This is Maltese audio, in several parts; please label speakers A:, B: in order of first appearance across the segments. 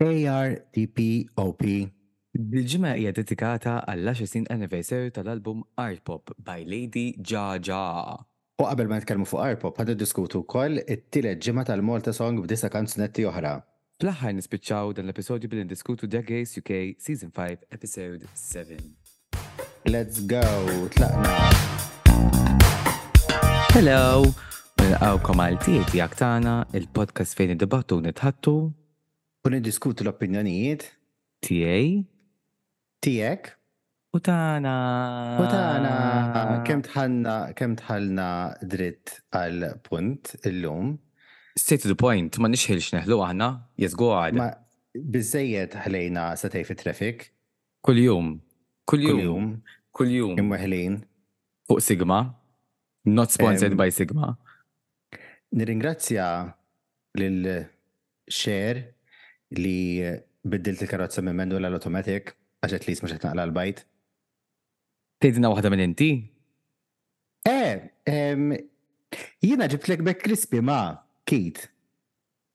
A: ARTPOP
B: Dil-ġimgħa hija dedikata għall-għaxar snin anniversarju tal-album Artpop by Lady Jaja.
A: U qabel ma nitkellmu fuq Artpop, ħa niddiskutu wkoll it-tielet ġimgħa tal-Malta Song b'disa' kanzunetti oħra.
B: Fl-aħħar nispiċċaw dan l-episodju billi niddiskutu Drag Race UK Season 5 Episode 7.
A: Let's go, tlaqna.
B: Hello, nilqawkom għal tieti jak tagħna il-podcast fejn id-dibattu nitħattu.
A: U niddiskutu l-opinjonijiet.
B: Tiegħi.
A: Tiegħek.
B: U tagħna.
A: U tagħna. Kemm tħallna kemm tħallna dritt għal punt illum.
B: Straight to the point, ma nixħilx neħlu aħna, jizgu għad.
A: Bizzejed ħlejna satej
B: fit-traffic.
A: Kuljum,
B: kuljum, kuljum.
A: Imweħħlin.
B: Fuq Sigma. Not sponsored by Sigma.
A: Nirringrazzja lil Cher li biddilt il-karozza minn manual għal automatic għax at least mhux qed naqla' l-bajt.
B: Tgħidilna waħda minn inti?
A: Eh! Jiena ġibtlek Mc Crispy ma', kid.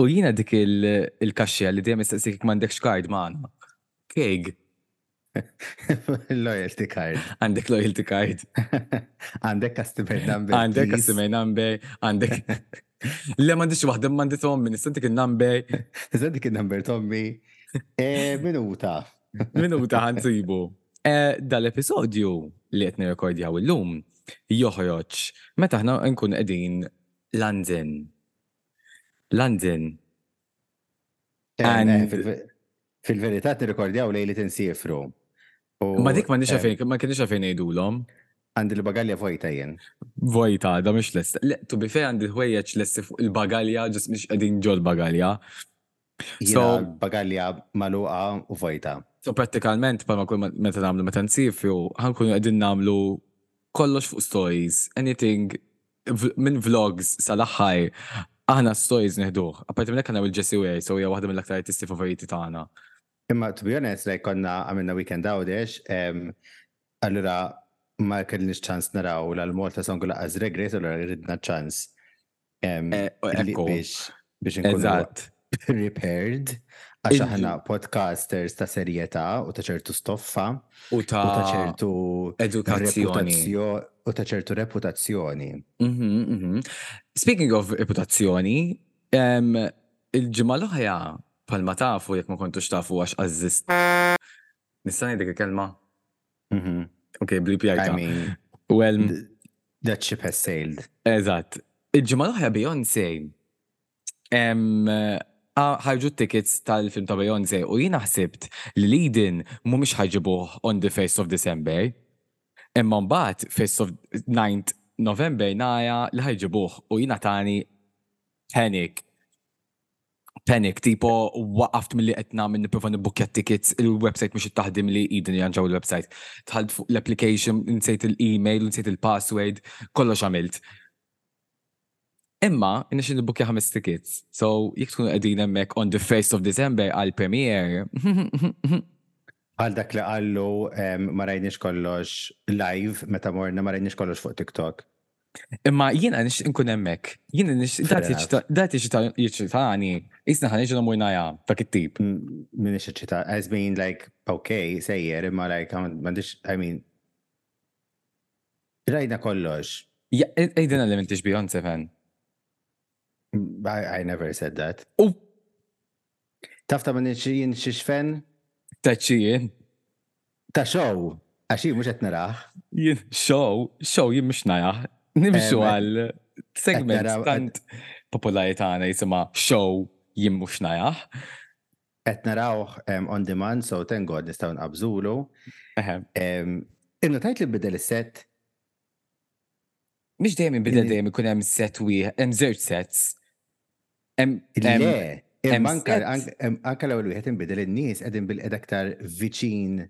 B: U jiena dik il-kaxxija li dejjem nistaqsik jekk m'għandekx kard magħna. Keg.
A: Loyalty card.
B: Għandek loyalty card.
A: Għandek customer number.
B: Għandek customer number. Għandek. Le m'għandix waħda m'għandi tommi, nistanti kien
A: number. Nistanti kien number tommi. Eh, minuta.
B: Minuta ħansibu. Eh, dal-episodju li qed nirrekordjaw illum joħroġ meta aħna nkun qegħdin London. London.
A: Fil-verità nirrikordjaw lejli tinsiefru.
B: Ma dik ma nix għafin, ma kienix għafin ngħidulhom.
A: Għandi l-bagalja vojta jien.
B: Vojta, da mhux lest. Le, tu bifej għandi l-ħwejjeġ lesti fuq il-bagalja, ġis mhux qegħdin
A: ġol-bagalja.
B: So,
A: bagalja maluqa u vojta.
B: So prattikalment palma kull meta nagħmlu meta nsifru, ħankunu qegħdin nagħmlu kollox fuq stories, anything minn vlogs sal-aħħar aħna stories nieħduh. Apparti minn hekk għandna il-Jessie Ware, so hija waħda mill-aktar artisti favoriti tagħna.
A: Imma to be honest, like konna għamilna weekend Għawdex, allura ma kellniex ċans naraw l-Malta Song laqqas Drag Race, allura ridna ċans
B: Ekku.
A: Biex nkunu prepared għax aħna podcasters ta' serjetà u ta' ċertu stoffa
B: u
A: ta' ċertu
B: edukazzjoni
A: u ta' ċertu reputazzjoni.
B: Mhm, mhm. Speaking of reputazzjoni, il-ġimgħa l-oħra palma tafu jekk ma kontux tafu għax għażist. Nista' ngħidlek il-kelma?
A: Mhm.
B: Ok, bl-IPI
A: ta'.
B: Well,
A: that ship has sailed.
B: Eżatt. Il-ġimgħa l-oħra Beyoncé ħarġu t-tickets tal-film ta' Beyoncé u jiena ħsibt li l-Eden mhumiex ħarġibuh on the 1st of December. Imma mbagħad 1st of 9th November nara li ħarġibuh u jiena tani panic. panic, tipo waqaft milli qed nagħmel nipprova nibbukkja tickets, il-website mhux qed taħdim li idu nirranġaw il-website. Dħalt fuq l-application, nsejt l-email, nsejt il-password, kollox għamilt. Imma nixi nibbukkja ħames tickets. So jekk tkunu qegħdin hemmhekk on the 1st of December għal premiere.
A: Għal dak li qallu ma rajniex kollox live meta morna ma rajniex kollox fuq TikTok.
B: Imma jiena nix nkun emmek. Jiena nix dati ċitani, jisna ħan iġu namur naja, dak it-tip.
A: Min ix ċita, as mean like, ok, sejjer, imma like, mandiċ, I mean. Rajna kollox.
B: Ejdina li mintix Beyonce fan.
A: I never said that.
B: U
A: Taf ta' minn jien
B: xi xfen?
A: Ta' x'jien? Ta' show, għax jien mhux qed nirah.
B: Jien show, show jien mhux narah. Nimxu għal segment tant popolari tagħna jisimha show jien mhux narah.
A: Qed narawh on demand, so thank God nistgħu nqabżulu. Innotajt li nbidel is-set?
B: Mhux dejjem inbidel dejjem ikun hemm set wieħed, hemm żewġ sets.
A: Le,
B: hemm
A: anke anke l-ewwel wieħed inbidel in-nies qegħdin bil-qeda aktar viċin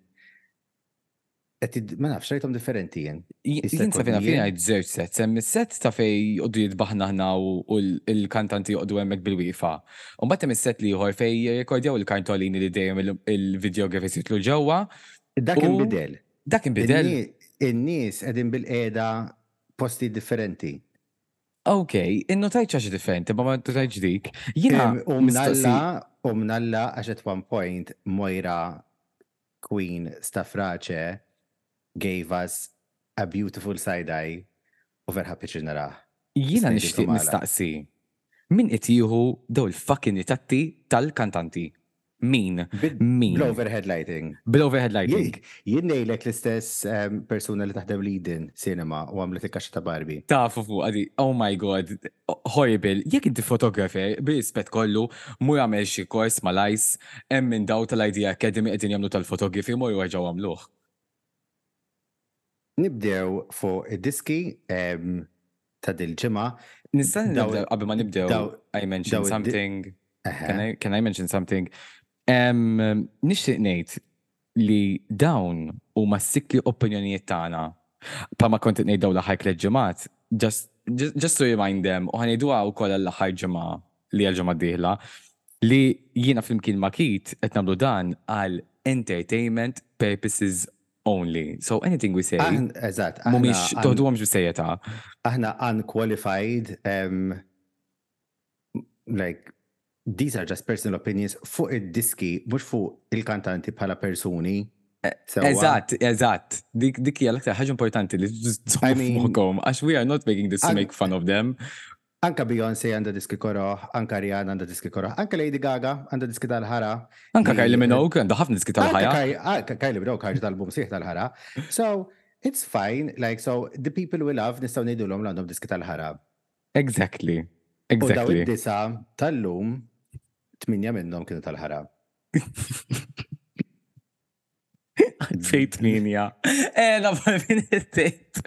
A: ma nafx rajthom differenti jien.
B: Jien sa fejn
A: fejn
B: għid żewġ sets, hemm is-set ta' fejn jqogħdu jitbaħna ħna u l-kantanti joqogħdu hemmhekk bil-wieqfa. U mbagħad hemm is-set l-ieħor fejn jirrekordjaw il-kartolini li dejjem il-videografers jitlu ġewwa.
A: Dak inbidel.
B: Dak inbidel?
A: In-nies qegħdin bil-qiegħda postijiet differenti.
B: Ok, innotajt xi ħaġa differenti, ma ma innotajtx dik.
A: Jiena U mnalla, u mnalla għax at one point Moira Queen Stafrace gave us a beautiful side eye U ver ħa
B: piċir
A: narah.
B: Jiena
A: nixtieq
B: nistaqsi, min qed jieħu dawn il-fucking ritratti tal-kantanti? Min? Min?
A: Bl-overhead lighting.
B: Bl-overhead lighting.
A: Jien ngħidlek l-istess persuna li taħdem l-Eden Cinema u għamlet il-kaxxa ta' Barbie.
B: Tafu fuqha di, oh my God, horrible. Jekk inti photographer, bir-rispett kollu, mur agħmel xi kors mal-ice, hemm minn dawn tal-Idea Academy qegħdin jagħmlu tal-photography, morru erġgħu agħmluh.
A: Nibdew fuq id-diski ta' dil-ġimgħa.
B: Nista' nibda qabel ma nibdew I mentioned something. Can I mention something? Nixtieq ngħid li dawn huma s-sikkli opinjonijiet tagħna. Bħalma kont qed ngħid dawn l-aħħar tliet ġimgħat, just to remind them, u ħa ngħiduha wkoll għall-aħħar ġimgħa li hija l-ġimgħa d-dieħla, Li jiena flimkien ma' Keith qed nagħmlu dan għal entertainment purposes only. So anything we say mhumiex, toħduhomx bis-serjetà.
A: Aħna unqualified, like these are just personal opinions fuq id-diski mhux fuq il-kantanti bħala persuni.
B: Eżatt, eżatt. Dik hija l-aktar ħaġa importanti li
A: żżommu
B: f'moħħkom għax we are not making this to make fun of them.
A: Anka Beyoncé għandha diski koroh, anka Rihanna għandha diski koroh, anka Lady Gaga għandha diski tal-ħara.
B: Anka Kylie Minogue għandha ħafna diski tal-ħajja.
A: Anka Kylie Minogue ħarġet album sħiħ tal-ħara. So, it's fine, like so the people we love nistgħu ngħidulhom li għandhom diski tal-ħara.
B: Exactly. Exactly.
A: U daw id-disa tal-lum tminja minnhom kienu tal-ħara.
B: Fej tminja. Eh, na barfin it-tejt.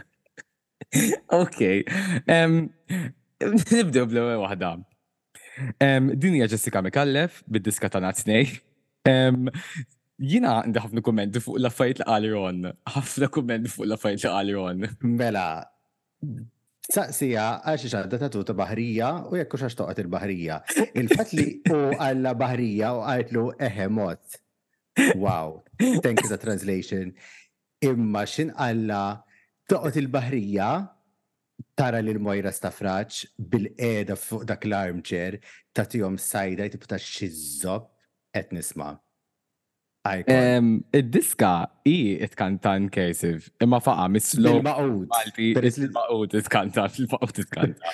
B: Ok. Nibdew bl wahda. Din hija Jessica Mikallef bid-diska ta' Natsnej. Jina għandi ħafna kummenti fuq l-affarijiet li qal Ron. Ħafna kummenti fuq l-affarijiet li qal Ron.
A: Mela, saqsija għax xadda ta' tuta baħrija u jekk xax toqgħod il-baħrija. Il-fatt li u għalla baħrija u għajtlu eħe mod. Wow, thank you ta' translation. Imma xin alla toqgħod il-baħrija tara lil Mojra stafraċ bil-qeda fuq dak l-armchair ta' tijom sajda jtipu ta' xizzob qed nisma.
B: Id-diska i itkanta in cursive, imma faqa mis-slow. Malti, il-maqud itkanta, fil-maqud itkanta.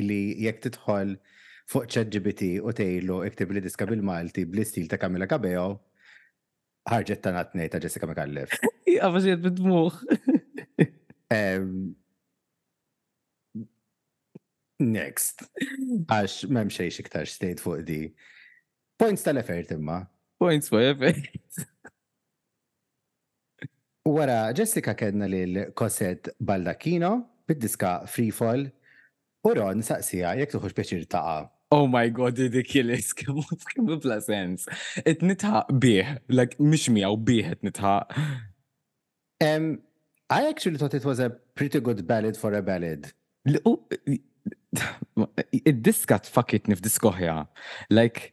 A: li jekk tidħol fuq ChatGPT u tgħidlu iktibli diska bil-Malti bl-istil ta' Camila Cabello, ħarġet ta' natnej ta' Jessica Micallef.
B: Jaqafa xejn
A: bid-dmuħ. Next. Għax m'hemm xejn iktar xtejt fuq di. Points tal-effort imma.
B: Points for effort.
A: Wara Jessica kellna lil Cosette Baldacchino bid-diska Free Fall u Ron saqsieha jekk tieħux pjaċir taqgħa.
B: Oh my God ridiculous kemm hu bla sens. Qed nidħaq bih, like mhux miegħu bih qed nidħaq.
A: Ehm, I actually thought it was a pretty good ballad for a ballad.
B: Id-diska tfakkitni f'disk'oħja, like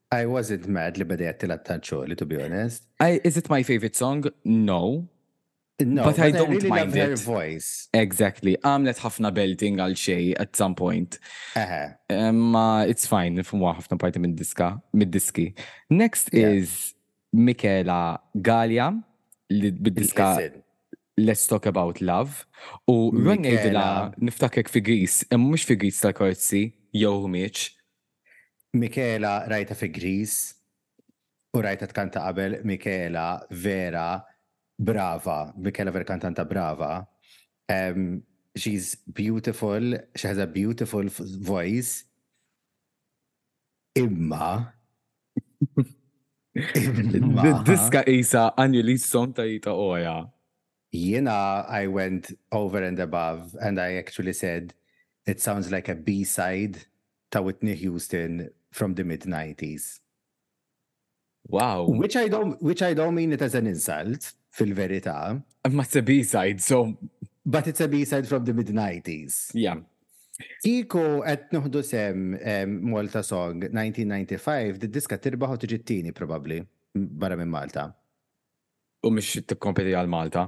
A: I wasn't mad li beda jgħattilha t-taċċoli to be honest.
B: I, is it my favorite song? No.
A: No,
B: but,
A: but I
B: don't
A: I really
B: mind it.
A: voice.
B: Exactly. Għamlet ħafna belting għal xej at some point.
A: Eħe.
B: Ma uh, it's fine, nifhmu ħafna parti minn diska, mid-diski. Next
A: yeah.
B: is Michaela Galia li bid-diska Let's Talk About Love. U run ngħidilha niftakek fi Greece, imma mhux fi Greece tal-korzi jew ħmieġ.
A: Michaela rajtha fi Grease u rajtha tkanta qabel Michaela vera brava Michaela vera kantanta brava ehm she's beautiful she has a beautiful voice imma imma
B: Diska qisha Anneliese song ta' Rita Ora.
A: Jiena I went over and above and I actually said it sounds like a B-side ta' Whitney Houston from the mid nineties.
B: Wow!
A: Which I don't, which I don't mean it as an insult, fil-verità.
B: Ma it's a B-side, so.
A: But it's a B-side from the mid-90s.
B: Yeah.
A: Kiko qed nuħdu sem um, Malta Song 1995, di diska tirbaħ u tiġi t-tieni probabbli barra minn Malta.
B: U mhix tikkompeti għal Malta.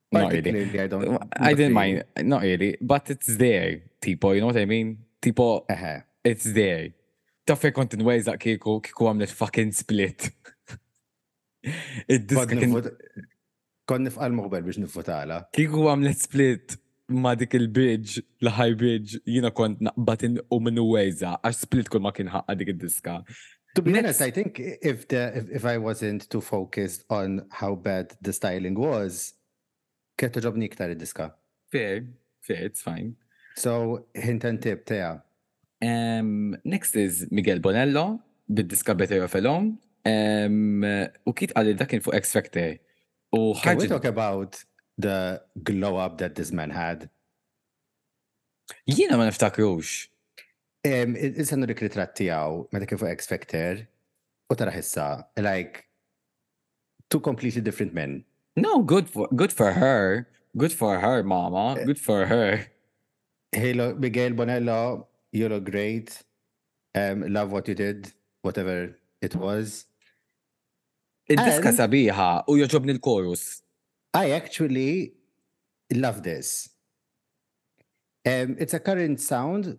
B: Not really.
A: I don't.
B: I didn't mind. Not really. But it's there. Tipo, you know what I mean? Tipo,
A: uh -huh.
B: it's there. Taffe kont nwejza kieku kieku għamlet fucking split. Id-diska kien.
A: Kon nifqal muħbel biex nifutala.
B: Kieku għamlet split ma dik il-bridge, l-high bridge, jina kont naqbatin u minnu wejza, għax split kull ma kien ħaqqa dik id-diska.
A: To be honest, I think if the if, if I wasn't too focused on how bad the styling was, kienet ġobni iktar id-diska.
B: Fair, fair, it's fine.
A: So, hint and tip teja.
B: Um, next is Miguel Bonello, bid-diska Better of Alone. Um, u kit għalli dakin fuq X Factor. U
A: Can we talk about the glow up that this man had?
B: Jiena ma niftakrux.
A: Il-sen nurik ritrat tijaw, meta kien fuq X Factor, u tara ħissa, like, two completely different men.
B: No, good for, good for her. Good for her, mama. Eh. Good for her.
A: Hey, look, Miguel Bonello, you look great. Um, love what you did, whatever it was. Il-diska
B: sabiħa u joġobni l-chorus.
A: I actually love this. Um, it's a current sound,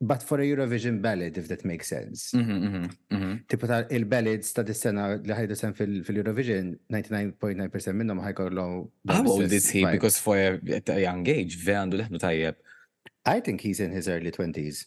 A: but for a Eurovision ballad, if that makes sense.
B: Mm -hmm, mm -hmm.
A: Tipo ta' il-ballads ta' dis-sena li ħajdu sen fil-Eurovision, 99.9% minnhom ħajkollhom.
B: How old is he? Because for a, at a young age, ve għandu leħnu tajjeb.
A: I think he's in his early 20s.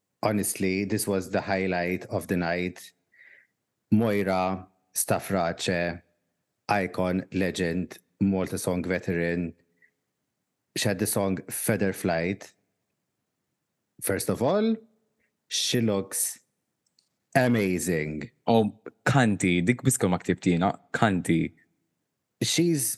A: honestly, this was the highlight of the night. Moira stafraċe, eh, icon, legend, Malta song veteran. She had the song Feather Flight. First of all, she looks amazing.
B: Oh, Kanti, dik bisko ma Kanti.
A: She's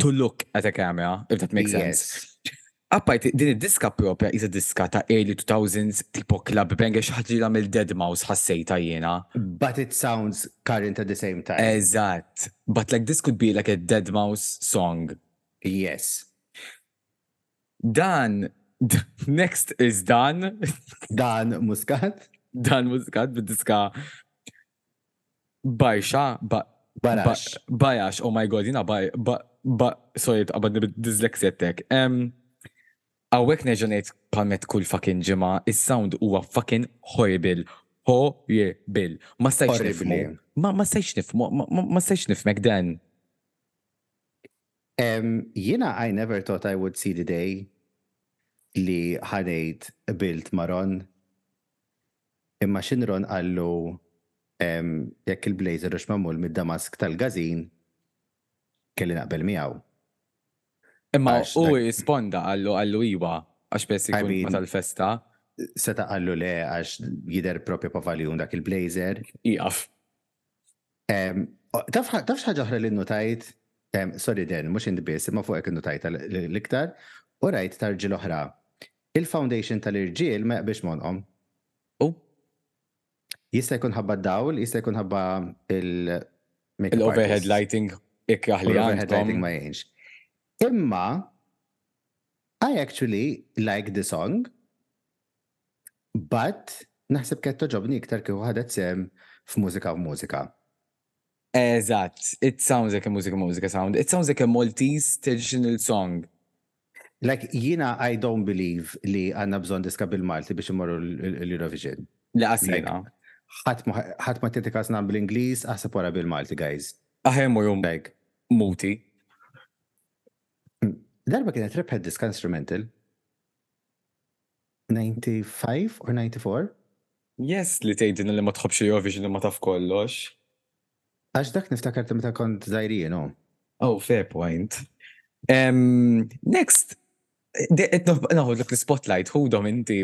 B: to look at a camera, if that makes
A: yes. sense.
B: Appajt, din id-diska propja is diska ta' early 2000s tipo club banger xaħġi li għamil Dead Mouse ħassejta jiena.
A: But it sounds current at the same time.
B: Eżatt. But like this could be like a Dead Mouse song.
A: Yes.
B: Dan, next is Dan.
A: Dan Muscat.
B: Dan Muscat bid-diska Bajxa, ba,
A: Barax.
B: bajax, oh my god, jina ba, ba, ba, sorry tqabadni bid-dyslexia attack. Em, Hawnhekk nerġa' ngħid bħal met kull fucking ġimgħa, is-sound huwa fucking horrible. Horrible. Ma stajtx
A: nifhmu.
B: Horribbli. Ma, ma stajtx nifhmu, ma, ma, ma stajtx nifhmek, Dan.
A: Em, jiena I never thought I would see the day li ħa ngħid qbilt ma' Ron. Imma Ximron qallu, Jekk il-blazer hux magħmul mid-damask tal-Gazin, kelli naqbel miegħu.
B: Imma
A: hu
B: irrisponda qallu, qallu iwa, għax
A: peress
B: li
A: kien
B: meta l-festa.
A: Seta' qallu le għax jidher proprju pavaljun dak il-blazer. Ieqaf. Taf ħaġa oħra li notajt, sorry den, mhux int biss, imma fuqek notajt l-iktar, u rajt tarġi l-oħra. Il-foundation tal-irġiel ma jaqbix monqom.
B: U?
A: Jista' jkun ħabba dawl, jista' jkun ħabba il- Il-overhead
B: lighting ikrah li
A: għandhom. Overhead
B: lighting
A: ma jgħinx. Imma, I actually like the song, But, naħseb kienet togħġobni iktar kieku ħadet sehem f'Mużika F'Mużika.
B: Eżatt, it sounds like a Mużika F'Mużika sound. It sounds like a Maltese traditional song.
A: Like, jiena I don't believe li għandna bżonn diska bil-Malti biex immorru l-Eurovision.
B: Le qass
A: jiena. Ħadd ma tieti kas nagħmel bl-Ingliż, aħseb wara bil-Malti, guys.
B: Aħjar
A: immorru
B: muti.
A: Darba kienet rebħet diska instrumental. 95 or 94?
B: Yes li tgħidilna li ma tħobbx l-Eurovision imma taf kollox.
A: Għax dak niftakar ta' meta kont żgħirin hu.
B: Oh fair point. Next qed naħodlok l-spotlight ħudhom inti.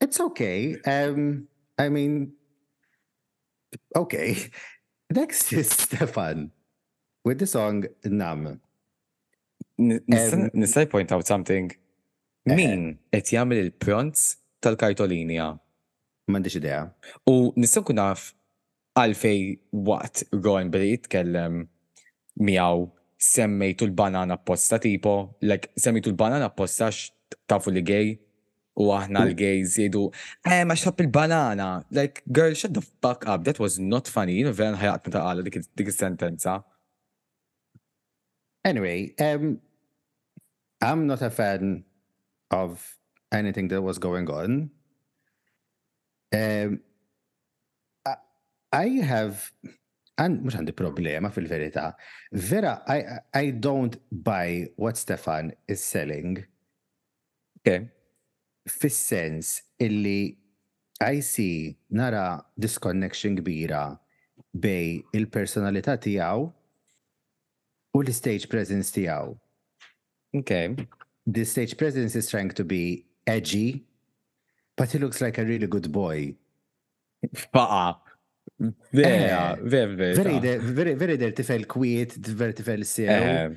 A: It's okay. I mean okay. Next is Stefan with the song Nam.
B: Nista' point out something?
A: Eh.
B: Min qed jagħmel il-pronts tal-kartolinja?
A: M'għandix idea.
B: U nista' nkun naf għalfej waqt Ron beda jitkellem miegħu semmejtu l-banana apposta tipo, like semmejtu l-banana apposta għax tafu li gay u aħna l-gays jgħidu eh ma xtab il-banana. Like girl shut the fuck up, that was not funny, vera nħajaqt meta qala dik is-sentenza.
A: Anyway, um, I'm not a fan of anything that was going on. Um, I have, and mux għandi problema fil-verita, vera, I, I don't buy what Stefan is selling.
B: Te,
A: fis-sens illi I see nara disconnection kbira bej il-personalità tiegħu u l-istage presence tiegħu.
B: Te,
A: the stage presence is trying to be edgy but he looks like a really good boy.
B: Faqa'. Vera, vera
A: verità. Vera jidher tifel kwiet, vera tifel sew.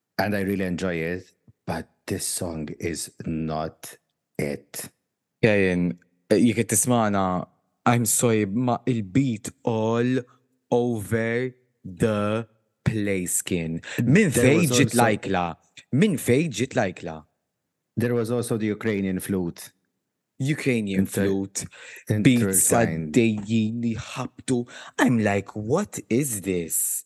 A: And I really enjoy it but this song is not it.
B: Karin jekk qed tismagħna I'm sorry imma il-beat all over the place kien.
A: Minn
B: fejn
A: ġiet
B: l-ajkla? Minn fejn ġiet l-ajkla?
A: There was also the Ukrainian flute.
B: Ukrainian flute. Beats għaddejjin li jħabbtu. I'm like what is this?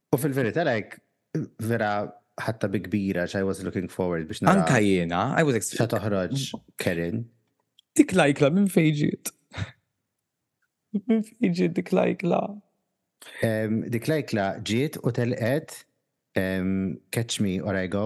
A: U fil-verità like vera ħatta bi kbira I was looking forward biex nara.
B: Anka jiena, I was expecting.
A: Xa toħroġ Karen.
B: Dik lajkla minn fejġiet. Minn fejġiet dik lajkla.
A: Dik lajkla ġiet u telqet Catch Me or I Go.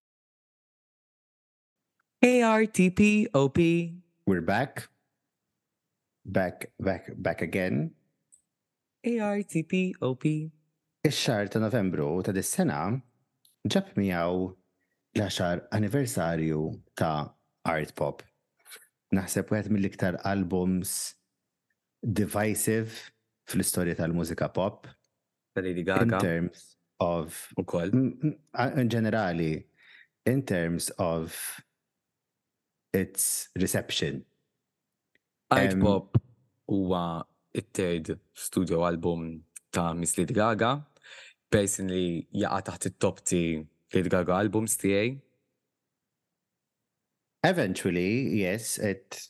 B: ARTPOP
A: We're back Back back back again
B: ARTPOP
A: Ix-xahar ta' Novembru ta' dis-sena ġab miegħu l-għaxar anniversarju ta' Artpop. Naħseb wieħed mill-iktar albums divisive fl-istorja tal-mużika pop.
B: ta' Lady Gaga.
A: In terms of. Ukoll. In ġenerali, in terms of its reception.
B: Art Pop huwa it-third studio album ta' Miss Lady Gaga. Personally jaqa' taħt it-top ti Lady Gaga albums tiegħi.
A: Eventually, yes, it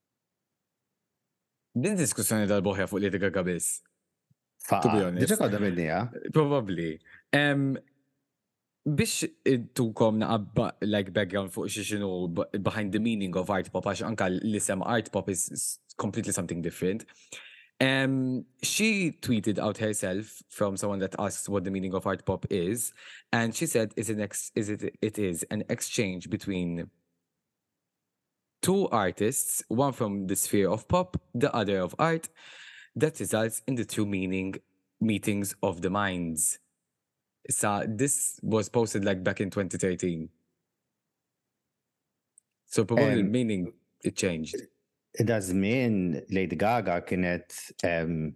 B: Din diskussjoni dal-boħja fuq Lady Gaga biss.
A: Fa, diġa kodda
B: minnija. Probabli. Biex tukom naqabba like background fuq xie xinu behind the meaning of art pop, għax anka l-isem art pop is completely something different. Um, she tweeted out herself from someone that asks what the meaning of art pop is, and she said is an ex- is it, it is an exchange between two artists, one from the sphere of pop, the other of art, that results in the two meaning meetings of the minds." So this was posted like back in 2013. So probably
A: um,
B: meaning it changed
A: da' mean Lady Gaga kienet um,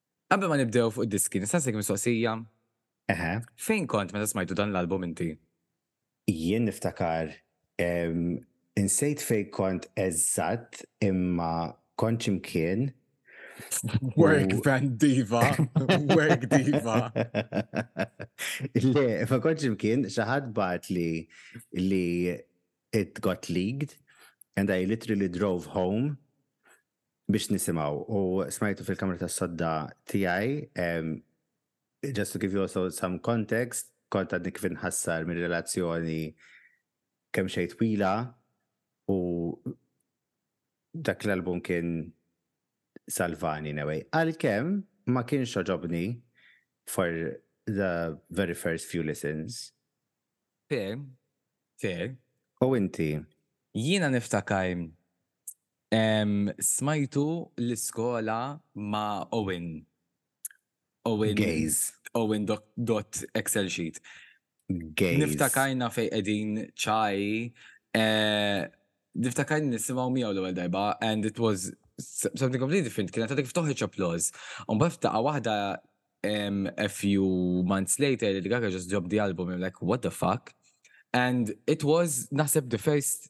B: Qabel ma nibdew fuq id-diski, nistaqsik mistoqsija?
A: Eħe.
B: Fejn kont meta smajtu dan l-album inti?
A: Jien niftakar, insejt fejn kont eżatt imma kont xi
B: mkien.
A: Work
B: van diva, work diva.
A: Le, ma kont xi mkien, xi ħadd bagħat li li it got leaked and I literally drove home biex nisimgħu u smajtu fil-kamra tas-sodda tiegħi just to give you also some context kont għadni kif inħassar minn relazzjoni kemm xejn twila u dak l-album kien salvani anyway. Għalkemm ma kienx oġobni for the very first few listens.
B: Fair, fair.
A: U inti?
B: Jiena niftakar Smajtu l-iskola ma' Owen. Owen.
A: Gays.
B: Owen dot Excel sheet.
A: Gays.
B: Niftakarna fejn qegħdin ċaj. Niftakarni nisimgħu miegħu l-ewwel darba and it was something completely different. Kienet għadek ftoħroġ applause. Mbagħad f'daqqa waħda a few months later Lady Gaga just dropped the album and I'm like what the fuck? And it was naħseb the first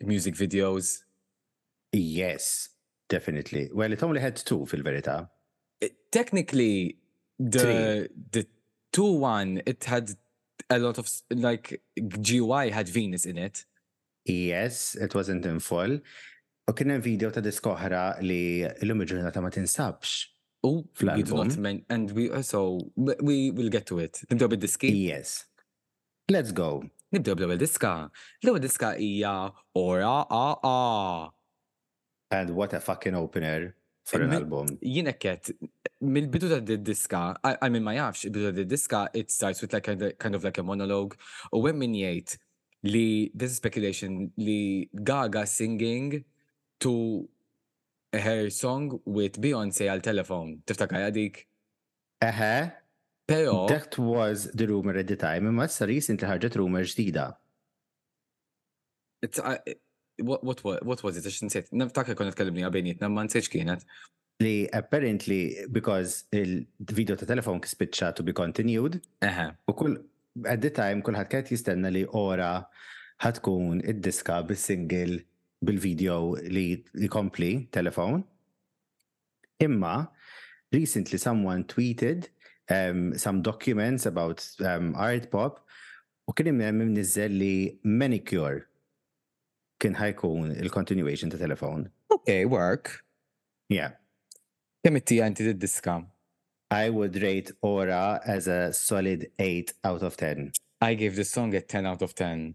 B: music videos.
A: Yes, definitely. Well, it only had two
B: fil-verità. Technically, the, the two one, it had a lot of, like, GUI had Venus in it.
A: Yes, it wasn't in full. U kien hemm video ta' disk oħra li l-lum il-ġurnata ma tinsabx.
B: U
A: fl-album.
B: And we also, we will get to it. Nibdew bid-diski?
A: Yes. Let's go!
B: Nibdew bl-ewwel diska. L-ewwel diska hija Ora Aah!
A: And what a fucking opener for an album.
B: Jien hekk għedt, mill-bidu ta' did-diska, għal min ma jafx, il-bidu ta' did-diska it starts with like a kind of like a monologue u hemm min jgħid li there's a speculation li Gaga singing to her song with Beyonce għal telephone. Tiftakarha dik?
A: Eħe.
B: Pero.
A: That was the rumor at the time, imma issa recently ħarġet rumor ġdida.
B: What, what, what was it? Għax nsejt, naftakar konna tkellimni għabejnietna, ma nsejx kienet.
A: Li apparently, because il-video ta' telefon kispiċċa to be continued, u kull, at the time, kullħat kienet jistenna li ora ħatkun id-diska bis-single bil-video li jkompli telefon. Imma recently someone tweeted um, some documents about um, art pop u kien hemm imniżżel li manicure kien ħajkun il-continuation ta' telefon.
B: Okay, work.
A: Yeah.
B: Kemm it-tija inti tiddiska?
A: I would rate Ora as a solid 8 out of 10.
B: I give this song a 10 out of 10.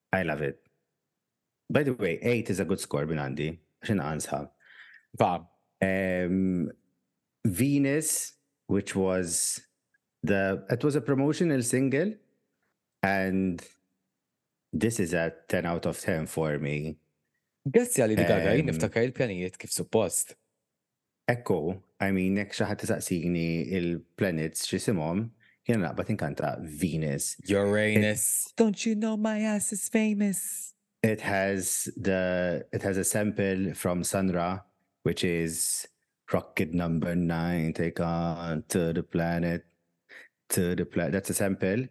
B: I love
A: it. By the way, 8 is a good score minn għandi, għax inqan
B: sħab.
A: Fa, um, Venus, which was the, it was a promotional single, and this is a 10 out of 10 for me.
B: Grazzi għalli li għadha,
A: um,
B: niftakar il-pjanijiet kif suppost.
A: echo. I mean, nek xaħat t-saqsini il-planets xisimom, jena naqbat inkanta Venus.
B: Uranus. It, Don't you know my ass is famous?
A: It has the it has a sample from Sunra, which is rocket number nine, take on to the planet, to the planet. That's a sample.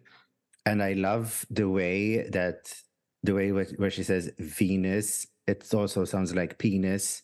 A: And I love the way that the way where, where she says Venus, it also sounds like penis.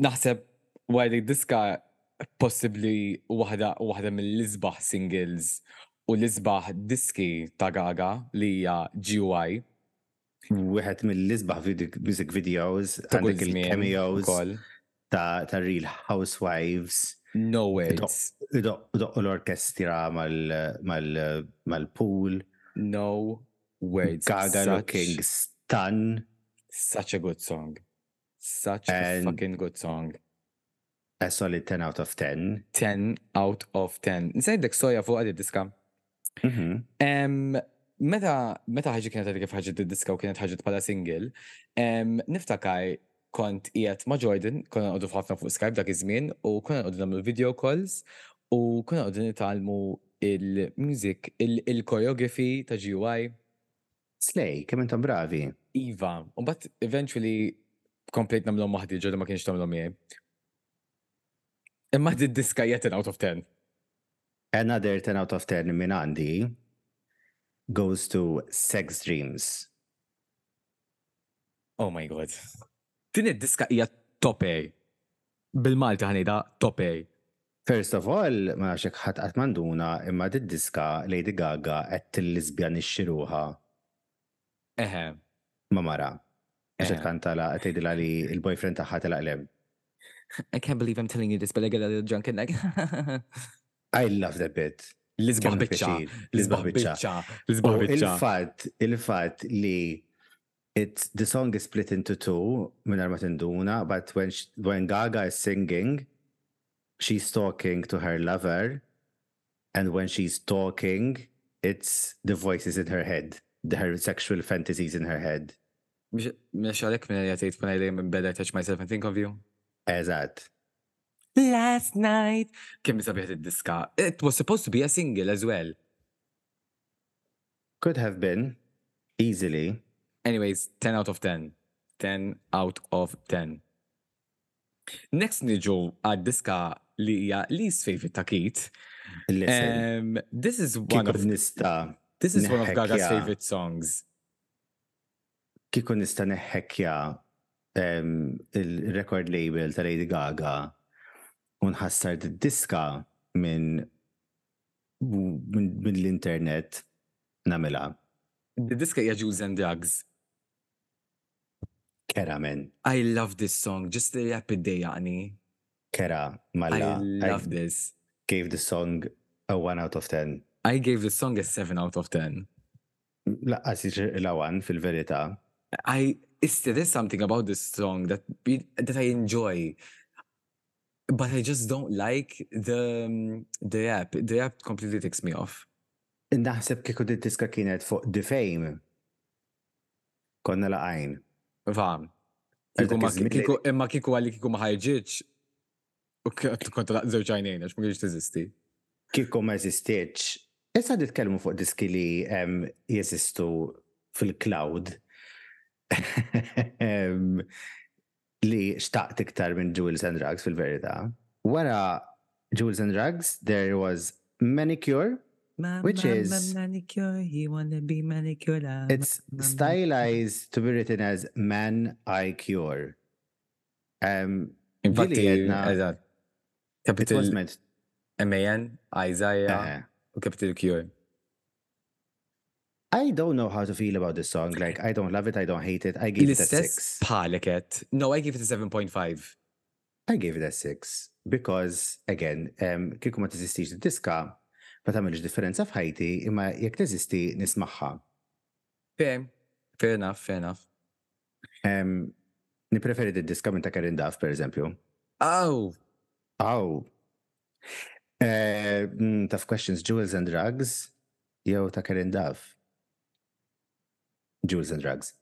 B: Naħseb wara dik diska possibbli waħda waħda mill-isbaħ singles u l-isbaħ diski ta' Gaga li hija GUI.
A: Wieħed mill-isbaħ music videos għandek il-cameos ta' Real Housewives.
B: No words.
A: Idoqqu l-orkestra mal-pool.
B: No words.
A: Gaga looking stun.
B: Such a good song. Such a
A: And-
B: fucking good song.
A: A solid 10 out of 10.
B: 10 out of 10. Nsajdlek storja fuq għad diska
A: Mhm.
B: Em, meta meta ħaġi kienet għadha kif ħaġi diska u kienet ħaġi bħala single, em, niftakar kont qiegħed ma' Jordan, konna nqogħdu ħafna fuq Skype dak iż-żmien u konna nqogħdu nagħmlu video calls u konna nqogħdu nitgħallmu il-music, il- il-choreography ta' GUI.
A: Slay, kemm intom bravi!
B: Iva, u mbagħad eventually komplejt nagħmlhom waħdi ġodda ma kienx tagħmlhom miegħi. Imma di diska hija 10 out of 10.
A: Another 10 out of 10 minn għandi goes to Sex Dreams.
B: Oh my god. Din id-diska hija top A. Bil-Malti ħanejda top A.
A: First of all, ma nafx jekk ħadd qatt manduna imma did-diska Lady Gaga qed tilliżbjanixxi ruħha
B: Eħe.
A: ma' mara. Għax qed Eħe. tkanta la qed tgħidilha li l-boyfriend tagħha telaq l-hemm.
B: I can't believe I'm telling you this but I get a little drunk at night.
A: I love that bit.
B: L-isbaħ
A: Kemm
B: biċċa,
A: pjaċir. l-isbaħ biċċa.
B: L-isbaħ
A: U
B: biċċa.
A: il-fatt, il-fatt li It the song is split into two mingħajr ma tinduna but when sh when Gaga is singing she's talking to her lover and when she's talking it's the voices in her head the her sexual fantasies in her head.
B: Mhux mhux għalhekk mingħajr qiegħed jgħid when I lay in bed I touch myself and think of you?
A: Eżatt.
B: Last night. Kemm hi sabiħa did-diska. It was supposed to be a single as well.
A: Could have been, easily.
B: Anyways, ten out of ten. Ten out of ten. Next niġu għad-diska li hija least favorite ta' Keith.
A: Listen.
B: This is one of
A: nista.
B: This is one of Gaga's favorite songs.
A: Kieku nista' neħħekja il-record label ta' Lady Gaga unħassar d-diska minn minn l-internet nagħmilha.
B: The diska hija Jews and Drugs.
A: Kera men.
B: I love this song, just li rap iddejjaqni.
A: Kera, malla. I love
B: this.
A: Gave the song a 1 out of 10.
B: I gave the song a 7 out of 10.
A: Laqqas la 1 fil-verità.
B: I, there is something about this song that, that I enjoy. But I just don't like the the app. The app completely ticks me off.
A: Naħseb kieku din diska kienet fuq The Fame. Konna laqajn.
B: Va. Imma kieku għalli kieku ma ħarġitx u kont laq żewġ għajnejn għax ma kienx teżisti.
A: Kieku ma eżistitx. Issa nitkellmu fuq diski li jeżistu fil-cloud. li xtaqt iktar minn Jewels and Rugs fil-verità. Wara Jewels and Rugs there was Manicure which is it's stylized to be written as Man I Cure.
B: Infatti,
A: eżatt.
B: Capital MAN, Isaiah, u Capital Cure.
A: I don't know how to feel about this song, like I don't love it, I don't hate it, I give it a 6.
B: L-istess
A: bħalek
B: qed. No, I give it a 7.5.
A: I give it a 6 because again, um, kieku ma teżistix id-diska, ma tagħmilx differenza f'ħajti, imma jekk teżisti nismagħha.
B: Fair, fair enough, fair enough.
A: Um, Nipreferi d-diska minn ta' Karen Duff, per eżempju.
B: Aw!
A: Aw! Eh, mm, tough questions, Jewels and Drugs jew ta' Karen Dav? Jewels and Drugs.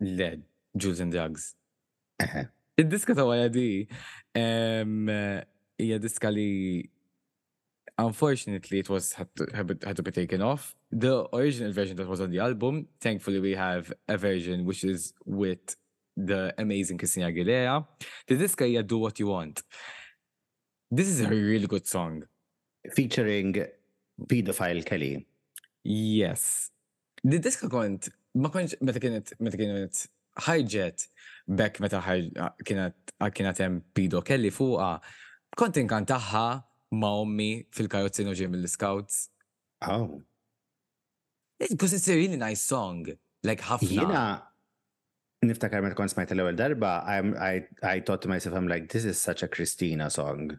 B: Le, Jewels and Drugs. Id-diska ta' wara di hija diska li unfortunately it was had to, had to be taken off. The original version that was on the album, thankfully we have a version which is with the amazing Christina Aguilera. The diska hija Do What You Want. This is a really good song.
A: Featuring Pedophile Kelly.
B: Yes. Din diska kont, ma kontx, meta kienet, meta kienet ħarġet, b'hekk meta kienet kienet hemm Pido Kelly fuqha, kont inkantahha ma' ommi fil-karozza jiena u ġej mill-iskawts.
A: Oh.
B: Because it's a really nice song, like ħafna.
A: Jiena niftakar meta kont smajtha l-ewwel darba, I thought to myself, I'm like, this is such a Christina song.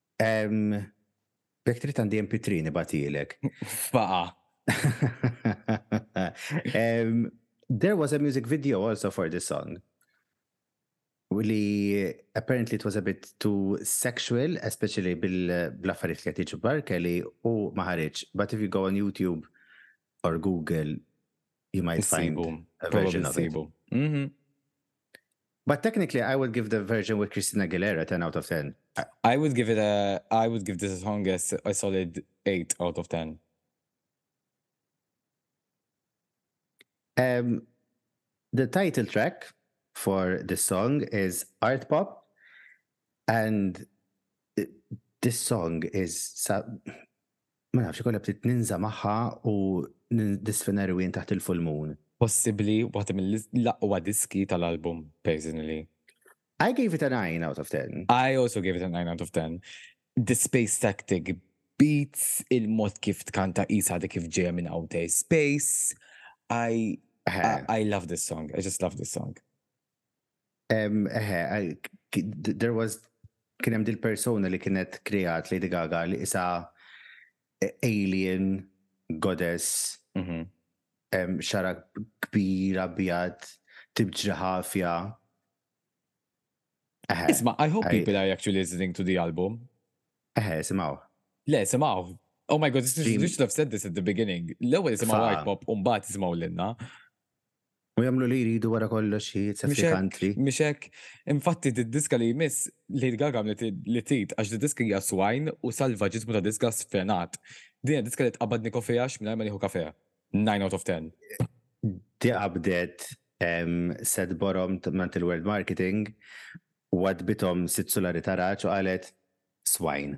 A: Bek trid għandi MP3 nibatilek.
B: Faqa.
A: There was a music video also for this song. Li apparently it was a bit too sexual, especially bil-affarijiet li qed jiġu barkeli u ma ħareġ. But if you go on YouTube or Google, you might find a version of it.
B: Mhm.
A: But technically, I would give the version with Christina Aguilera 10 out of 10.
B: I would give it a, I would give this song a, a solid 8 out of 10.
A: Um, the title track for the song is Art Pop, and this song is Ma nafx, ikollha bdiet ninża' magħha u niddisfina rwien taħt il-fulmun.
B: Possibbli waħda mill-aqwa diski tal-album, personally.
A: I gave it a nine out of ten.
B: I also gave it a nine out of ten. The space tactic beats, il-mod kif tkanta qisha għadha kif ġejja minn outer space. I love this song, I just love this song.
A: Eħe, there was kien hemm dil-persuna li kienet kreat Lady Gaga li isa alien goddess
B: mhm.
A: xara kbira bijat tibġri ħafja.
B: Isma, I hope people are actually listening to the album.
A: Eħe, simaw.
B: Le, simaw. Oh my god, you should have said this at the beginning. L-ewwel simaw hard pop u mbagħad simaw lilna.
A: U jagħmlu li jridu wara kollox hi it's a
B: Mhux
A: fake
B: hekk,
A: country.
B: mhux hekk. Infatti d-diska li jmiss Lady Gaga għamlet li trid għax d-diska hija swine u salvaġiżmu ta' diska sfrenat. Din hija diska li tqabbad nikofiax mingħajr ma nieħu kafè. Nine out of ten.
A: Di qabdet set boromm mingħand il-World Marketing u għaddbithom sitt sulari ta' raġ u qalet, Swine.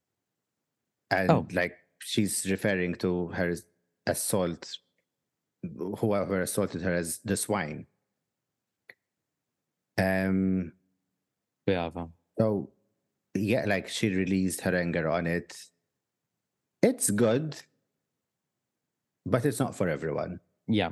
A: And
B: oh.
A: like she's referring to her assault whoever assaulted her as the swine. Um,
B: yeah.
A: So, yeah, like she released her anger on it. It's good, but it's not for everyone.
B: Yeah.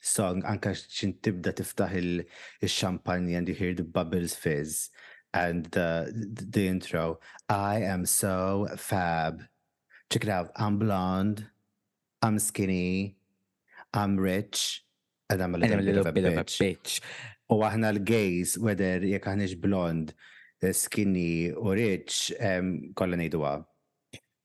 A: So anke xint tibda tiftaħ il-champagne and you hear the bubbles fizz and the the intro I am so fab check it out I'm blonde I'm skinny I'm rich and I'm a little bit of a bitch u aħna l-gays whether jekk aħniex blonde skinny u rich
B: kollha ngħiduha.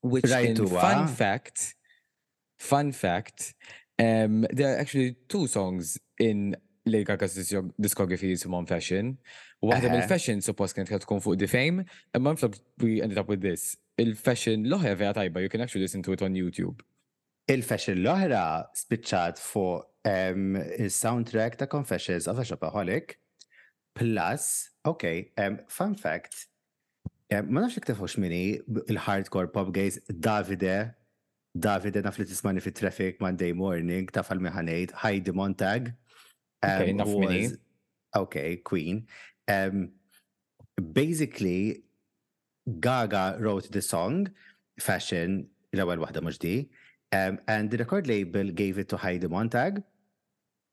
B: Which in fun fact, fun fact, um, there are actually two songs in Lady Gaga's discography jisimhom Fashion. Waħda
A: uh -huh.
B: mill-Fashion suppost kienet tkun fuq The Fame, imma nflok we ended up with this. Il-Fashion l-oħra vera tajba, you can actually listen to it on YouTube.
A: Il-Fashion l-oħra spiċċat fuq um, il-soundtrack ta' Confessions of a Shopaholic. Plus, ok, fun fact, ma nafx jekk tafux min hi l-hardcore pop gays Davide, Davide naf li tismani fit-traffic Monday morning, taf għal min ħa ngħid, Heidi Montag.
B: Ok, naf min
A: hi. Ok, queen. Basically, Gaga wrote the song, Fashion, l-ewwel waħda mhux di, and the record label gave it to Heidi Montag,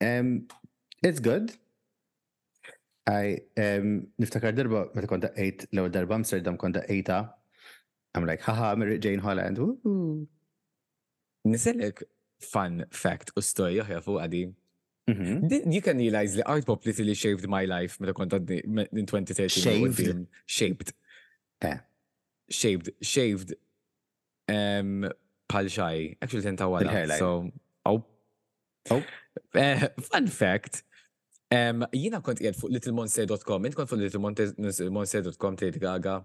A: Um, it's good. I, um, niftakar darba, meta konta 8, l-ewel darba Amsterdam konta 8, I'm like, haha, Mary Jane Holland, woo.
B: Niselek fun fact u story oħra fuq għadi. Mm-hmm. You can realize li Art Pop literally shaved my life meta kont għadni in 2013.
A: Shaved.
B: Shaped.
A: Eh.
B: Shaved, shaved Pal xaj, actually tinta wara.
A: Bil-hairline.
B: So, oh.
A: Oh.
B: Eh, fun fact, em, jina kont qiegħed fuq littlemonse.com, int kont fuq littlemonse.com tgħid gaga.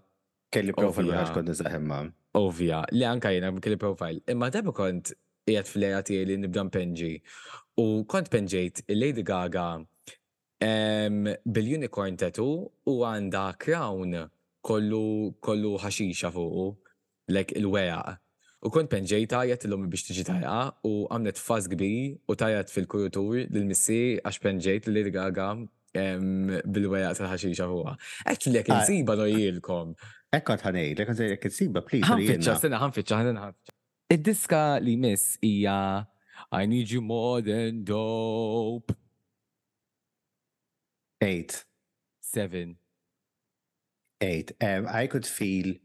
A: Kelli profil
B: Ovvja.
A: ma nafx kont nisaħ imma.
B: Ovvja, li anka jena kelli profile. Imma darba kont qiegħed fl-era tiegħi li nibda npenġi. U kont penġejt il-Lady Gaga Bil-unicorn tattoo u għandha crown kollu kollu ħaxixa fuqu like il-weraq. U kont penġejtha għajjatt lil ommi biex tiġi tarha u għamlet fuss kbir u tarhat fil-kurutur lil missieri għax penġejt lil Lady Gaga bil-weraq tal-ħaxixa fuqha. Actually jekk
A: insibha
B: nurihilkom. Hekk
A: kont ħa ngħidlek, kont ngħidlek jekk insibha please
B: urihielna. Ħa nfittxha, stenna ħa nfittxha. Id-diska li jmiss hija I Need You More Than Dope.
A: Eight.
B: Seven.
A: Eight. Um, I could feel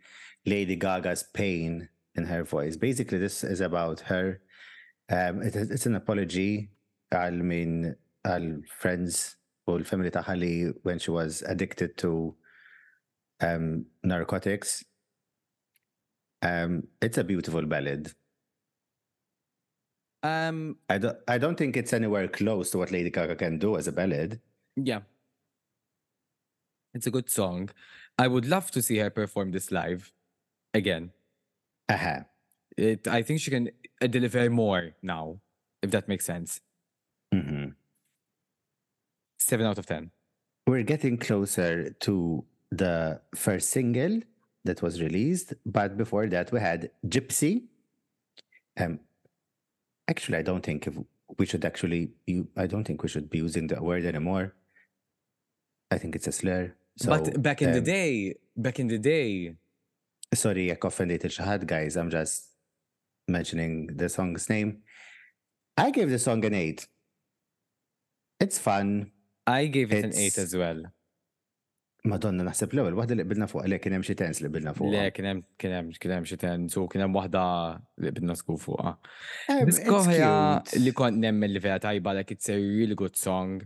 A: Lady Gaga's pain in her voice. Basically, this is about her. Um, it, it's an apology. I mean, I'll friends or family Tahali when she was addicted to um, narcotics. Um, it's a beautiful ballad.
B: Um,
A: I don't. I don't think it's anywhere close to what Lady Gaga can do as a ballad.
B: Yeah, it's a good song. I would love to see her perform this live again.
A: Uh-huh.
B: It, I think she can uh, deliver more now, if that makes sense.
A: Mm-hmm.
B: 7 out of 10.
A: We're getting closer to the first single that was released, but before that, we had Gypsy. Um, actually, I don't think we should actually, I don't think we should be using the word anymore. I think it's a slur. So,
B: but back in
A: um, the
B: day, back in the day.
A: Sorry, I offended Shahad, guys. I'm just mentioning the song's name. I gave the song an eight. It's fun.
B: I gave it an eight as well.
A: Madonna, naħseb l-ewwel waħda li qbilna fuqha, le kien hemm xi tens li qbilna fuqha.
B: Le kien hemm kien hemm kien hemm xi tens u kien hemm waħda li qbilna żgur fuqha. Diskoħja li kont nemmen li vera tajba like it's a really good song.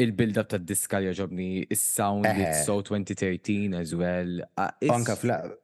B: Il-build up tad-diska jogħġobni,
A: is-sound
B: it's so 2013 as well.
A: Anka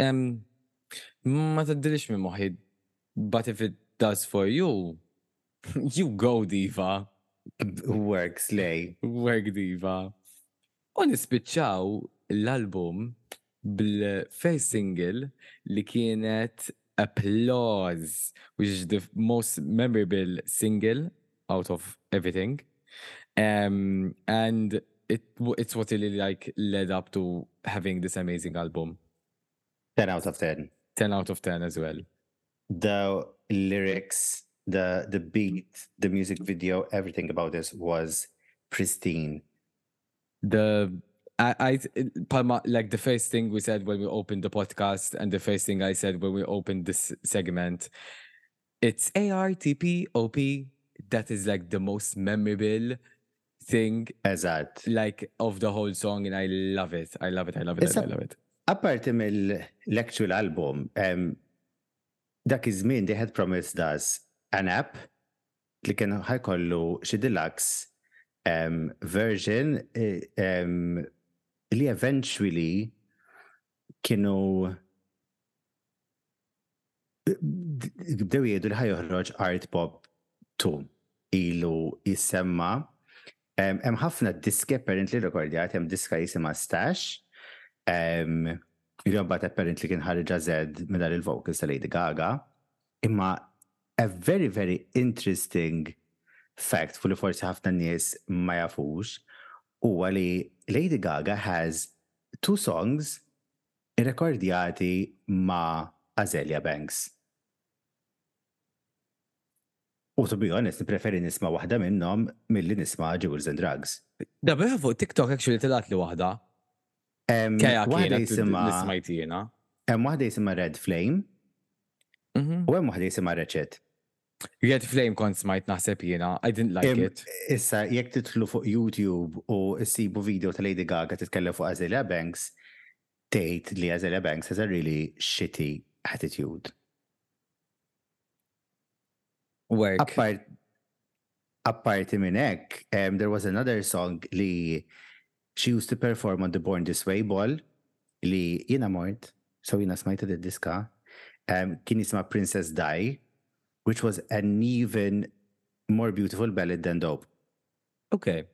A: Ma
B: tgħaddilix minn moħħi but if it does for you, you go diva!
A: Work slay!
B: Work diva! U nispiċċaw l-album bl-first single li kienet Applause, which is the most memorable single out of everything. Um, and it it's what really like led up to having this amazing album.
A: 10 out of 10.
B: 10 out of 10 as well.
A: The lyrics, the the beat, the music video, everything about this was pristine
B: the I, I like the first thing we said when we opened the podcast, and the first thing I said when we opened this segment, it's ARTP OP. That is like the most memorable thing
A: as that
B: like of the whole song, and I love it. I love it. I love it. I love it.
A: Apart from the actual album, um, that is mean they had promised us an app li kien ħa jkollu xi deluxe um, version um, li eventually kienu bdew jgħidu li ħajoħroġ Art Pop 2 ilu jissemma. Hemm ħafna diski apparently rekordjat, hemm diska jisimha Stash. Jobbat apparently kien ħarġa zed minn il-vocals ta' Lady Gaga. Imma A very very interesting fact fu li forsi ħafna nies ma jafux huwa li Lady Gaga has two songs irrekordjati ma' Azealia Banks. U to be honest nippreferi nisma' waħda minnhom milli nisma' Jewels and Drugs.
B: Dabiħ fuq TikTok actually telgħatli
A: waħda.
B: Kajak
A: waħda jisimha
B: li smajt jiena.
A: Hemm waħda jisimha Red Flame.
B: Mhm.
A: U hemm waħda jisimha Reċet.
B: Red Flame kont smajt naħseb jiena, I didn't like it.
A: Issa, jekk titlu fuq YouTube u ssibu video ta' Lady Gaga titkellem fuq Azalea Banks, tgħid li Azalea Banks has a really shitty attitude.
B: work.
A: Apparti minn hekk, um, there was another song li she used to perform on the Born This Way ball li jiena mort, so jiena smajta di diska, um, kien jisma Princess Di, which was an even more beautiful ballad than Dope.
B: Okay.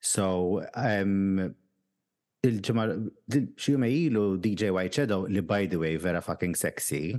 A: So, um, il-ġemar, xie ilu DJ White Shadow li by the way vera fucking sexy,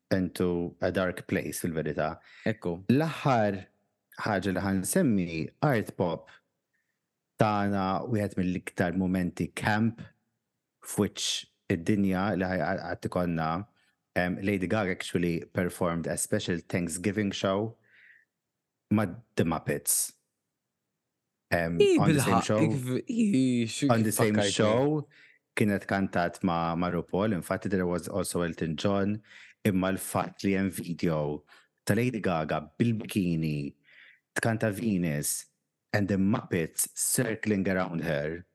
A: into a dark place fil-verità.
B: Hekk hu.
A: L-aħħar ħaġa li ħa nsemmi hi Art Pop tana wieħed mill-iktar mumenti camp f'wiċċ id-dinja li qatt ikollna. Lady Gaga actually performed a special Thanksgiving show ma' The Muppets. Hi
B: bilħaq
A: On the same show kienet kantat ma' RuPaul, infatti there was also Elton John, imma l-fatt li hemm video ta' Lady Gaga bil-bikini tkanta Venus and the Muppets circling around her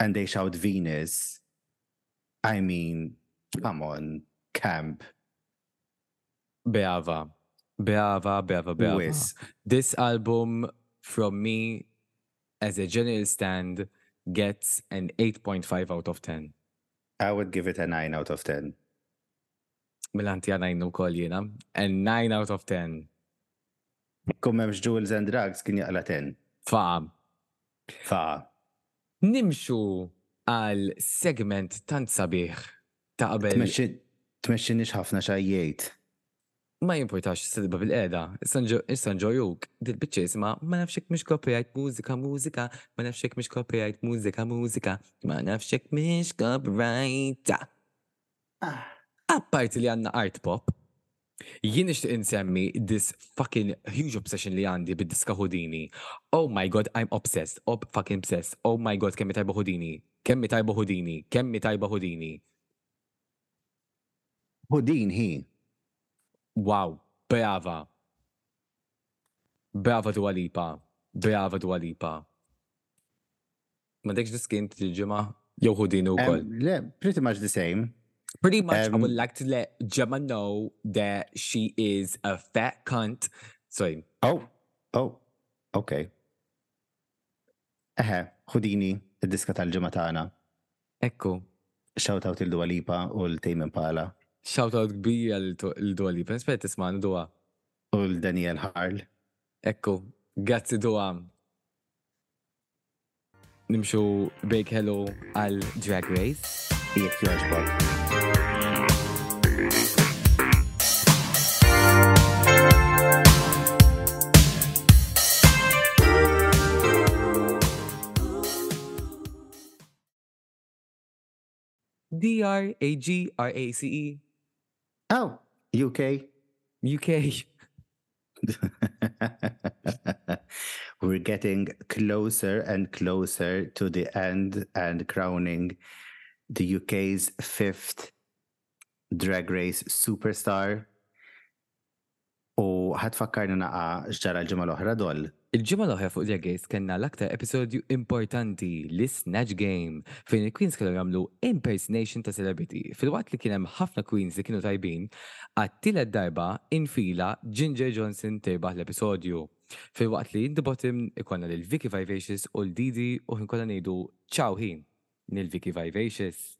A: and they shout Venus, I mean, come on, camp.
B: Beava. Beava, beava, beava.
A: Wisq.
B: This album from me as a general stand gets an eight point five out of ten.
A: I would give it a nine out of ten.
B: Mil-ħan tiegħi nine ukoll jiena. A nine out of ten.
A: Jekk ikun m'hemmx Jewels and Drugs kien jaqla' ten.
B: Faqa.
A: Fa.
B: Nimxu għal segment tant sabiħ ta' qabel.
A: Tmexxiniex ħafna xi għajjejt.
B: Ma jimpurtax tista' tibqa' bil-qiegħda. Issa nġorruk dil-biċċa jisimha Ma nafx jekk mhix copyright mużika mużika Ma nafx jekk mhix copyright mużika mużika Ma nafx jekk mhix copyright. Apparti li għandna art pop, jien nixtieq insemmi this fucking huge obsession li għandi bid-diska Houdini, oh my God I'm obsessed, ob fucking bsessed, oh my God kemm hi tajba Houdini, kemm hi tajba Houdini, kemm hi tajba Houdini.
A: Houdin hi.
B: Wow, brava. Brava Dua Lipa Brava Dua Lipa M'għandekx The Skin din il-ġimgħa jew hu din
A: ukoll? Le, pretty much the same.
B: Pretty much I would like to let Gemma know that she is a fat cunt. Sorry.
A: Oh, oh, okay. Eħe, Houdini, id-diska tal-ġimgħa tagħna.
B: Ekku.
A: Shout out lil Dua Lipa u lil Tame Impala.
B: Shout out kbira lil Dua Lipa. Nispera tismagħna Dua.
A: U lil Danielle Harl.
B: Ekku. Grazzi Dua. Nimxu bejk ħelu. Għal Drag Race,
A: jekk jogħġbok.
B: D-R-A-G-R-A-C-E
A: Oh, UK.
B: UK.
A: We're getting closer and closer to the end and crowning the UK's fifth drag race superstar. U ħadd fakkarni naqa' x'ġara l-ġimgħa l-oħra Doll?
B: Il-ġimgħa l-oħra fuq Drag Race kellna l-aktar episodju importanti, l-Snatch Game, fejn il-Queens kellhom jagħmlu impersonation ta' celebrity. Filwaqt li kien hemm ħafna Queens li kienu tajbin, għat-tielet darba infila Ginger Johnson tirbaħ l-episodju. Filwaqt li in the bottom ikollna lil Vicky Vivacious u l-Didi u ħin kollha ngħidu Ciao ħin lil Vicky Vivacious.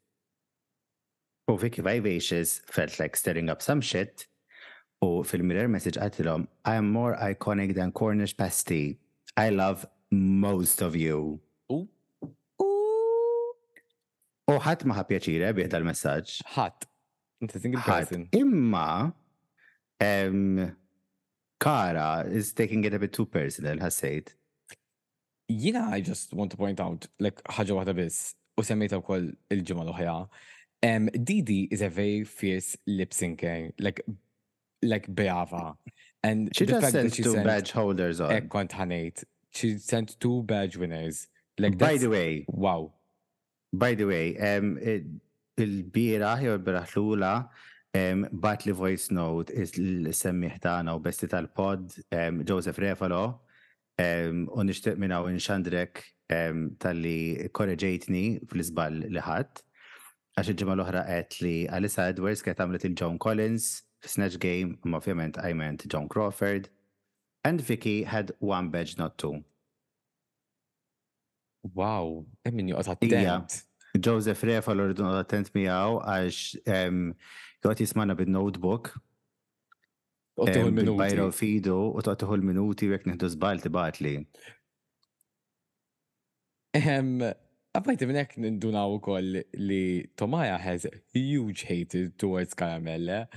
A: U Vicky Vivacious felt like stirring up some shit u fil-mirror message qaltilhom I am more iconic than Cornish pasty, I love most of you.
B: Ooh.
A: U ħadd ma ħa pjaċir eh bih dal-messaġġ.
B: Ħadd. Inti single person.
A: Ħadd. Imma Kara is taking it a bit too personal, ħassejt.
B: Jiena I just want to point out like ħaġa waħda biss u semmejtha wkoll il-ġimgħa l-oħra, Didi is a very fierce lip syncer like like brava and
A: She
B: the
A: does
B: fact that
A: send
B: she
A: two
B: sent
A: badge holders on.
B: hekk kont ħa ngħid, she sent two badge winners like
A: By
B: that's
A: the way,
B: wow.
A: By the way, il-bieraħ jew il-bieraħ tlula bagħatli voice note is-semmiegħ tagħna u bestie tal-pod Joseph Refalo u nixtieq minn hawn inxandrek talli kkoreġejtni fl-iżball li ħadt għax il-ġimgħa l-oħra għedt li Alyssa Edwards kienet għamlet lil Joan Collins fi Snatch Game imma ovvjament I meant Joan Crawford and Vicky had one badge not two.
B: Wow, hemm min
A: joqgħod
B: attent.
A: Joseph Refalo rridu noqgħod attent miegħu għax joqgħod jismana
B: bin-notebook.
A: Toqgħod
B: minuti.
A: Bajra u fidu u toqgħod minuti u jekk nieħdu żball
B: tibgħatli. Apparti minn hekk nindunaw ukoll li Tomara has huge hate towards Karamelle.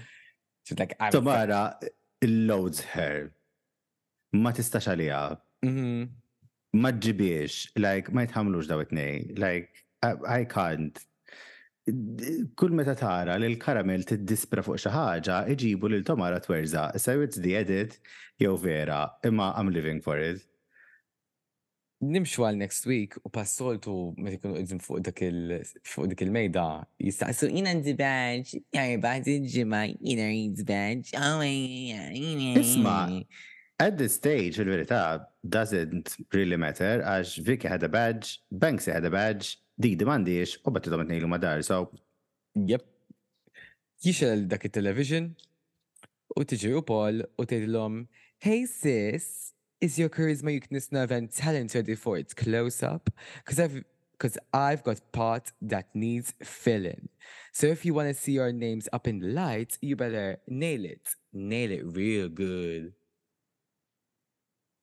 A: Tomara loads her. ma tistax għalija.
B: Mhm.
A: Ma ġibiex, like, ma jitħamlux daw it-nej. Like, I can't. Kull meta tara li l-karamel tiddispra fuq xi ħaġa, iġibu lil Tomara twerza. So it's the edit jew vera, imma I'm living for it.
B: Nimxu għal next week u pas-soltu meta jkunu qegħdin fuq dak il fuq dik il-mejda jistaqsu jien għandi badge l-Erbgħa dil-ġimgħa jiena rrid badge
A: Isma' at this stage il-verità doesn't really matter għax Vicky had a badge, Banksy had a badge, Didi m'għandhiex u bettithom it-tnejn li huma dar so.
B: Yep. Jixgħel dak it-television U tiġi ukoll u tgħidilhom, Hey sis, is your charisma weakness now then talent ready for its close up? Cuz I've cuz I've got part that needs filling. So if you wanna see your names up in the lights you better nail it, nail it real good.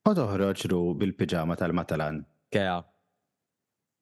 A: U toħroġ Ru bil-piġama tal-Matalan.
B: Kea.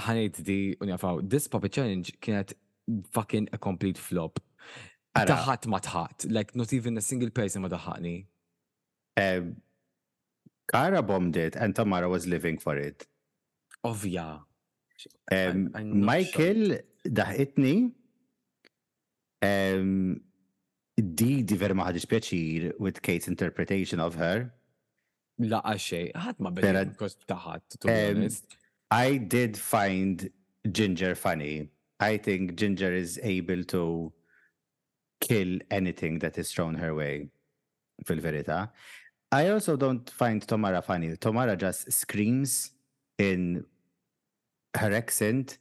B: Ħa ngħid di u nieqaf hawn. This puppet challenge kienet fucking a complete flop.
A: Ara.
B: Ta' ħadd ma tħaqt, like not even a single person ma daħħaqni.
A: Eh, Kara bombed it and Tamara was living for it.
B: Ovvja.
A: Eh,
B: I'm- I'm not
A: Michael daħqitni. Eh, Didi vera ma ħadix pjaċir with Kate's interpretation of her.
B: Laqa xej, ħadd ma
A: beda
B: kosb ta' ħadd, to be honest.
A: I did find Ginger funny. I think Ginger is able to kill anything that is thrown her way, fil-verità. I also don't find Tomara funny. Tomara just screams in her accent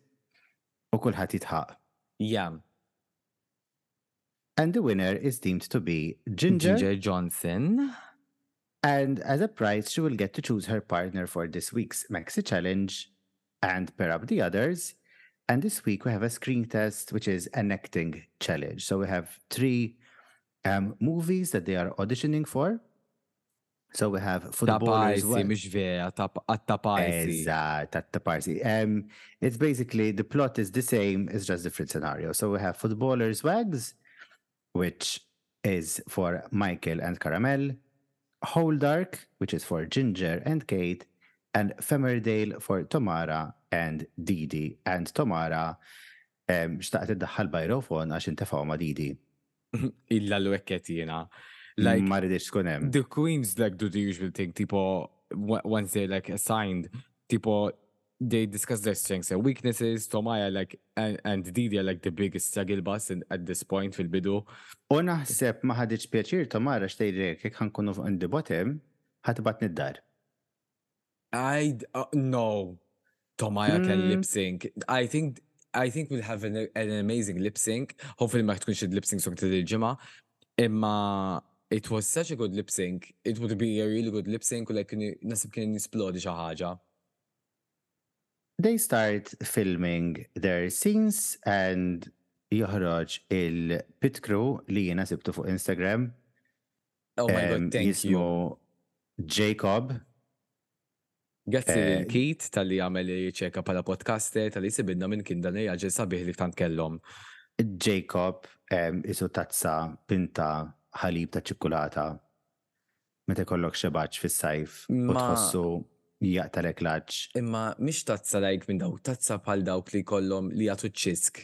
A: u kulħadd jitħaq.
B: Yeah.
A: And the winner is deemed to be Ginger,
B: Ginger Johnson.
A: And as a prize, she will get to choose her partner for this week's Maxi Challenge and pair up the others. And this week we have a screen test, which is an acting challenge. So we have three um, movies that they are auditioning for. So we have footballers. Taparsi,
B: mux vera,
A: għattaparsi. Eżat, għattaparsi. Um, it's basically, the plot is the same, it's just different scenario. So we have footballers wags, which is for Michael and Caramel, Whole Dark, which is for Ginger and Kate, and Femerdale for Tomara and Didi. And Tomara, um, xtaqt id-daħħal bajrofon għax intefaw ma Didi.
B: Illa l wekket jena. Like,
A: ma rridx tkun hemm.
B: The queens like do the usual thing, tipo once they like assigned, tipo they discuss their strengths and weaknesses, Tomaya like and, and Didi are like the biggest struggle bus in, at this point fil-bidu.
A: U naħseb ma ħadiċ pjaċir Tomara xtejrek jekk ħankunu fuq indi bottom, ħatbat niddar.
B: I no. Tomaya
A: mm.
B: kell lip sync. I think I think we'll have an, an amazing lip sync. Hopefully ma tkunx id lip sync song tal ġimgħa. Imma it was such a good lip sync. It would be a really good lip sync u like nasib kien nisplodi xi ħaġa.
A: They start filming their scenes and joħroġ il-pit crew li jiena sibtu fuq Instagram
B: Oh my God, thank you.
A: Jismu Jacob.
B: Grazzi
A: eh,
B: lil Kit tal-li għamel ċeka pala podcaster tal-li sibidna minn kien dan il-raġel sabiħ li tant kellhom.
A: Jacob isu tazza pinta ħalib ta' ċikkulata meta kollok xebaċ fis-sajf u tħossu jaqtalek laċ.
B: Imma mhix tazza lajk minn dawk, tazza bħal dawk li kollhom li jagħtu ċisk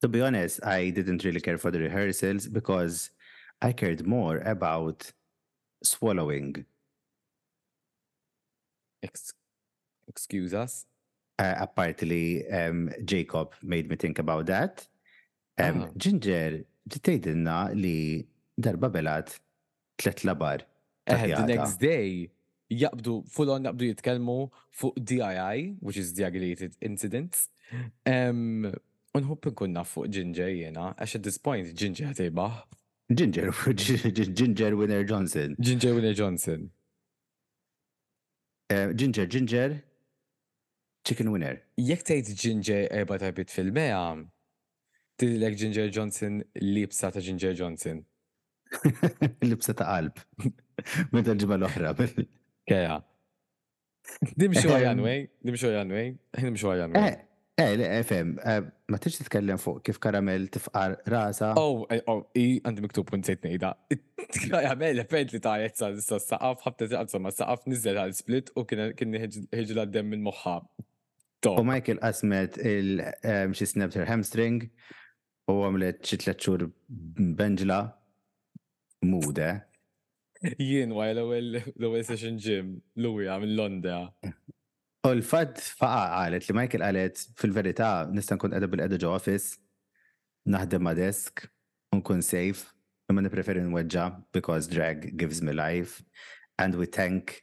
A: To be honest, I didn't really care for the rehearsals because I cared more about swallowing.
B: Excuse Excuse us.
A: Uh, eh, apparently, um, Jacob made me think about that. Um,
B: uh -huh.
A: Ginger, ġitejdinna li darba belat tliet labar.
B: Eħe, the next day, jaqbdu, full on jaqbdu jitkellmu fuq DII, which is Diagulated Incidents. Unħubb nkun naf fuq Ginger jena, għax at this point Ginger ħtejbaħ.
A: Ginger, Ginger Winner Johnson.
B: Ginger Winner Johnson.
A: Eh, Ginger, Ginger, Chicken Winner.
B: Jek tgħid Ginger erba tajbit fil-mea, Tidhirlek Ginger Johnson liebsa ta' Ginger Johnson.
A: Libsa ta' qalb. Meta l-ġimgħa l-oħra.
B: Kera. Nimxu għaj anway, nimxu għaj anway, nimxu għaj anway.
A: Eh, le, eh, fem, eh, ma tix titkellem fuq kif karamel tifqar rasa.
B: Oh, eh, oh, i għandi miktub punt sejt nejda. Karamel effent li tajet sa sa saqaf, ħabta tiqqa insomma saqaf nizzel għal split u kien kien ħiġla dem minn moħħa.
A: U Michael qasmet il-xi snapped her hamstring u għamlet xi tliet xhur benġla mude.
B: Jien wara l-ewwel session gym lura minn Londra.
A: U l-fatt faqa' qalet li Michael qalet fil-verità nista' nkun qiegħda bil-qiegħda ġo office, naħdem ma' desk u nkun safe, imma nippreferi nweġġa' because drag gives me life and we thank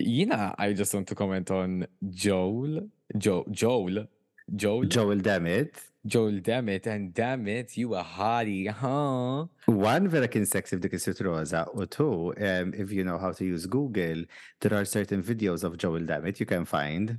B: Jina, I just want to comment on Joel, Joel, Joel, Joel.
A: Joel Dammit.
B: Joel Dammit and Dammit, you a ħari, ha?
A: One, vera kien sexy f'dik is-sut roza, u two, um, if you know how to use Google, there are certain videos of Joel Dammit you can find.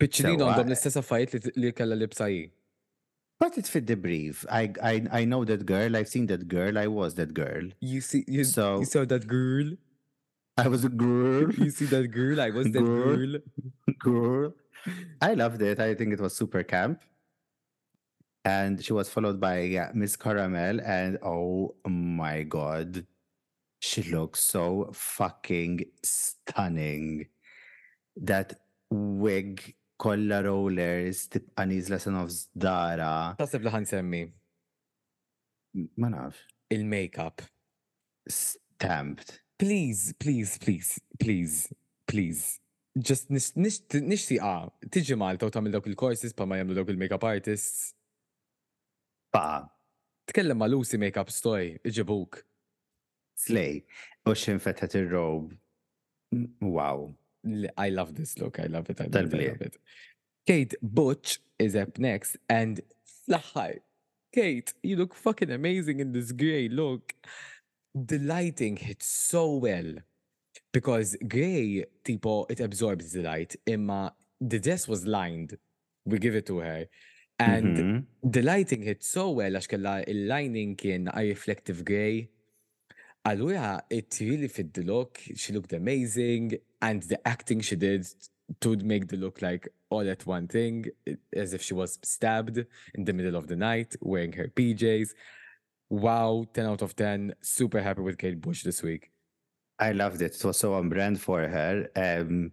B: Piċċinin
A: Sewwa.
B: għandhom l-istess affarijiet li t- li kellha libsa hi.
A: But it fit the brief. I, I, I know that girl, I've seen that girl, I was that girl.
B: You see, you,
A: So-
B: you saw that girl,
A: I was a girl.
B: you see that girl, I was that
A: Girl.
B: girl.
A: Girl. I loved it. I think it was super camp. and she was followed by Miss Caramel and oh my god she looks so fucking stunning that wig kollha rollers tibqa' nieżla sa nofs daharha.
B: Taħseb li ħa nsemmi?
A: Ma nafx.
B: Il-makeup.
A: stamped.
B: Please, please, please, please, please, just nixtieqha tiġi Malta u tagħmel dawk il-courses bħalma jagħmlu dawk il-makeup artists.
A: Baqa'.
B: Tkellem ma' Lucy Makeup Stoy iġibuk.
A: Slay. U x'infetħet ir-robe. Wow.
B: I love this look, I love it, I love it.
A: Tal-bliet.
B: Kate Butch is up next and fly. Kate, you look fucking amazing in this grey look the lighting hits so well because gray tipo it absorbs the light Emma, the dress was lined we give it to her and
A: mm -hmm.
B: the lighting hit so well għax kella il-lining kien a reflective gray allura it really fit the look she looked amazing and the acting she did to make the look like all at one thing as if she was stabbed in the middle of the night wearing her PJs wow, 10 out of 10. Super happy with Kate Bush this week.
A: I loved it. It was so on brand for her. Um,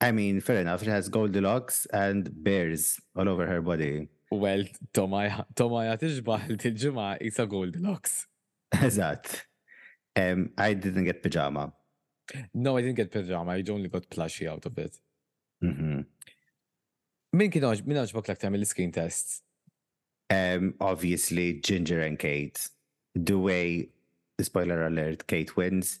A: I mean, fair enough, she has Goldilocks and bears all over her body.
B: Well, Tomaja, Tomaja tixbaħ il-ġimgħa isa Goldilocks.
A: Eżatt. Um, I didn't get pajama.
B: No, I didn't get pajama, I only got plushy out of it.
A: Mm -hmm.
B: Min kien oġ, min oġbok l-aktar mill-screen test?
A: Um, obviously, Ginger and Kate. The way, spoiler alert, Kate wins.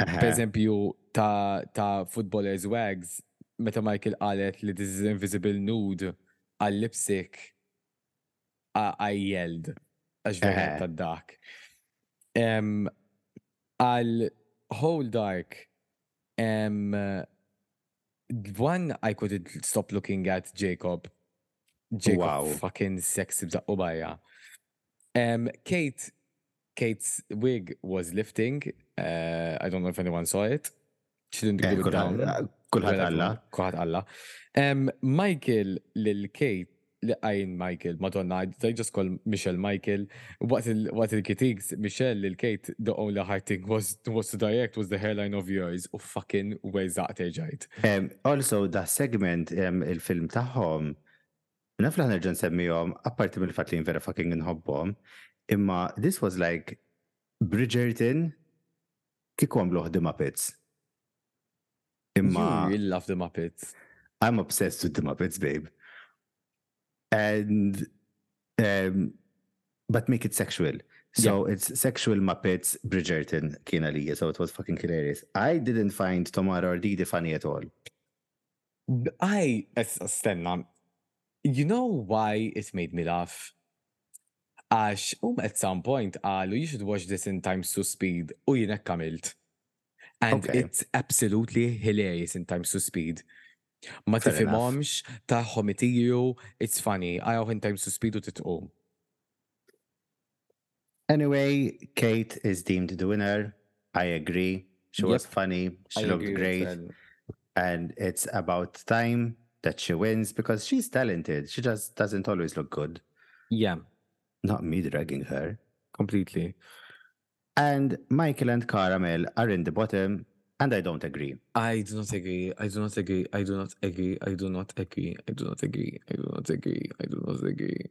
B: Per eżempju, ta' ta' footballers wags, meta Michael qalet li this is invisible nude għal lipstick I yelled għax vera qed taddahk. Għal whole dark one I couldn't stop looking at Jacob, Jacob fucking sexy b'żaqqu barra. Kate Kate's wig was lifting. I don't know if anyone saw it. Ċilindru eh, down.
A: Kulħat
B: għalla. Kulħat għalla. Michael lil Kate li għajn Michael, madonna, I just call Michelle Michael, what il kitiks Michelle lil Kate, the only hard thing was, was to direct was the hairline of yours, u fucking weżaq
A: terġajt. Also, da segment il-film taħħom, Naf li ħanerġa' nsemmihom apparti mill-fatt li jien vera fucking inħobbhom, imma this was like Bridgerton kieku għamluh The Muppets. Imma.
B: You love The Muppets.
A: I'm obsessed with The Muppets, babe. And um, but make it sexual. So yeah. it's sexual Muppets Bridgerton kien għalija, so it was fucking hilarious. I didn't find Tomara Ordidi funny at all.
B: Bqaj issa stenna. You know why it made me laugh? Għax huma at some point qalu you should watch this in times two speed u jien hekk għamilt.
A: And
B: it's absolutely hilarious in times two speed. Ma tifhimhomx, tagħhom itiru, it's funny. Arahh in times two speed u titqu.
A: Anyway, Kate is deemed the winner. I agree. She
B: yep.
A: was funny. She
B: I
A: looked great. And it's about time that she wins because she's talented. She just doesn't always look good.
B: Yeah.
A: Not me dragging her.
B: Completely.
A: And Michael and Caramel are in the bottom and I don't agree.
B: I do not agree. I do not agree. I do not agree. I do not agree. I do not agree. I do not agree. I do not agree.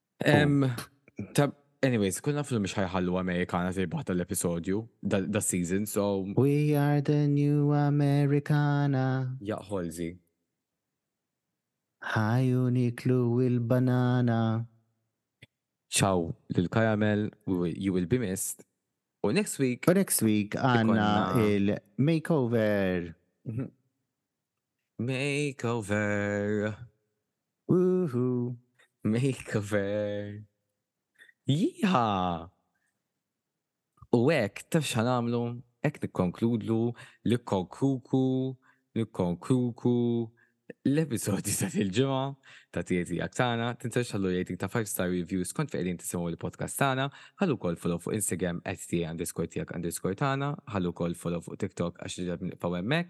B: Anyways, kun naf mhux ħajħallu Amerikana tirbaħ tal-episodju, da season, so.
A: We are the new Amerikana.
B: Jaqħolzi.
A: Ħaju niklu il-banana.
B: Ciao lil Karamel, you will be missed. U next week.
A: U next week għanna il-makeover. Mhm.
B: Makeover!
A: Woohoo!
B: Makeover! Yeeha! U hekk, taf x'ħa nagħmlu? Hekk nikkonkludlu nikkonkluku nikkonkluku l-episodju ta' dil-ġimgħa ta' Tija Tiegħek tagħna. Tinsewx tħallu rating ta' five star review skont fejn qegħdin tisimgħu l-podcast tagħna. Ħallu wkoll follow fuq Instagram @tiegħi_tiegħek_tagħna. Ħallu wkoll follow fuq TikTok għax irġa' qed nibqgħu hemmhekk.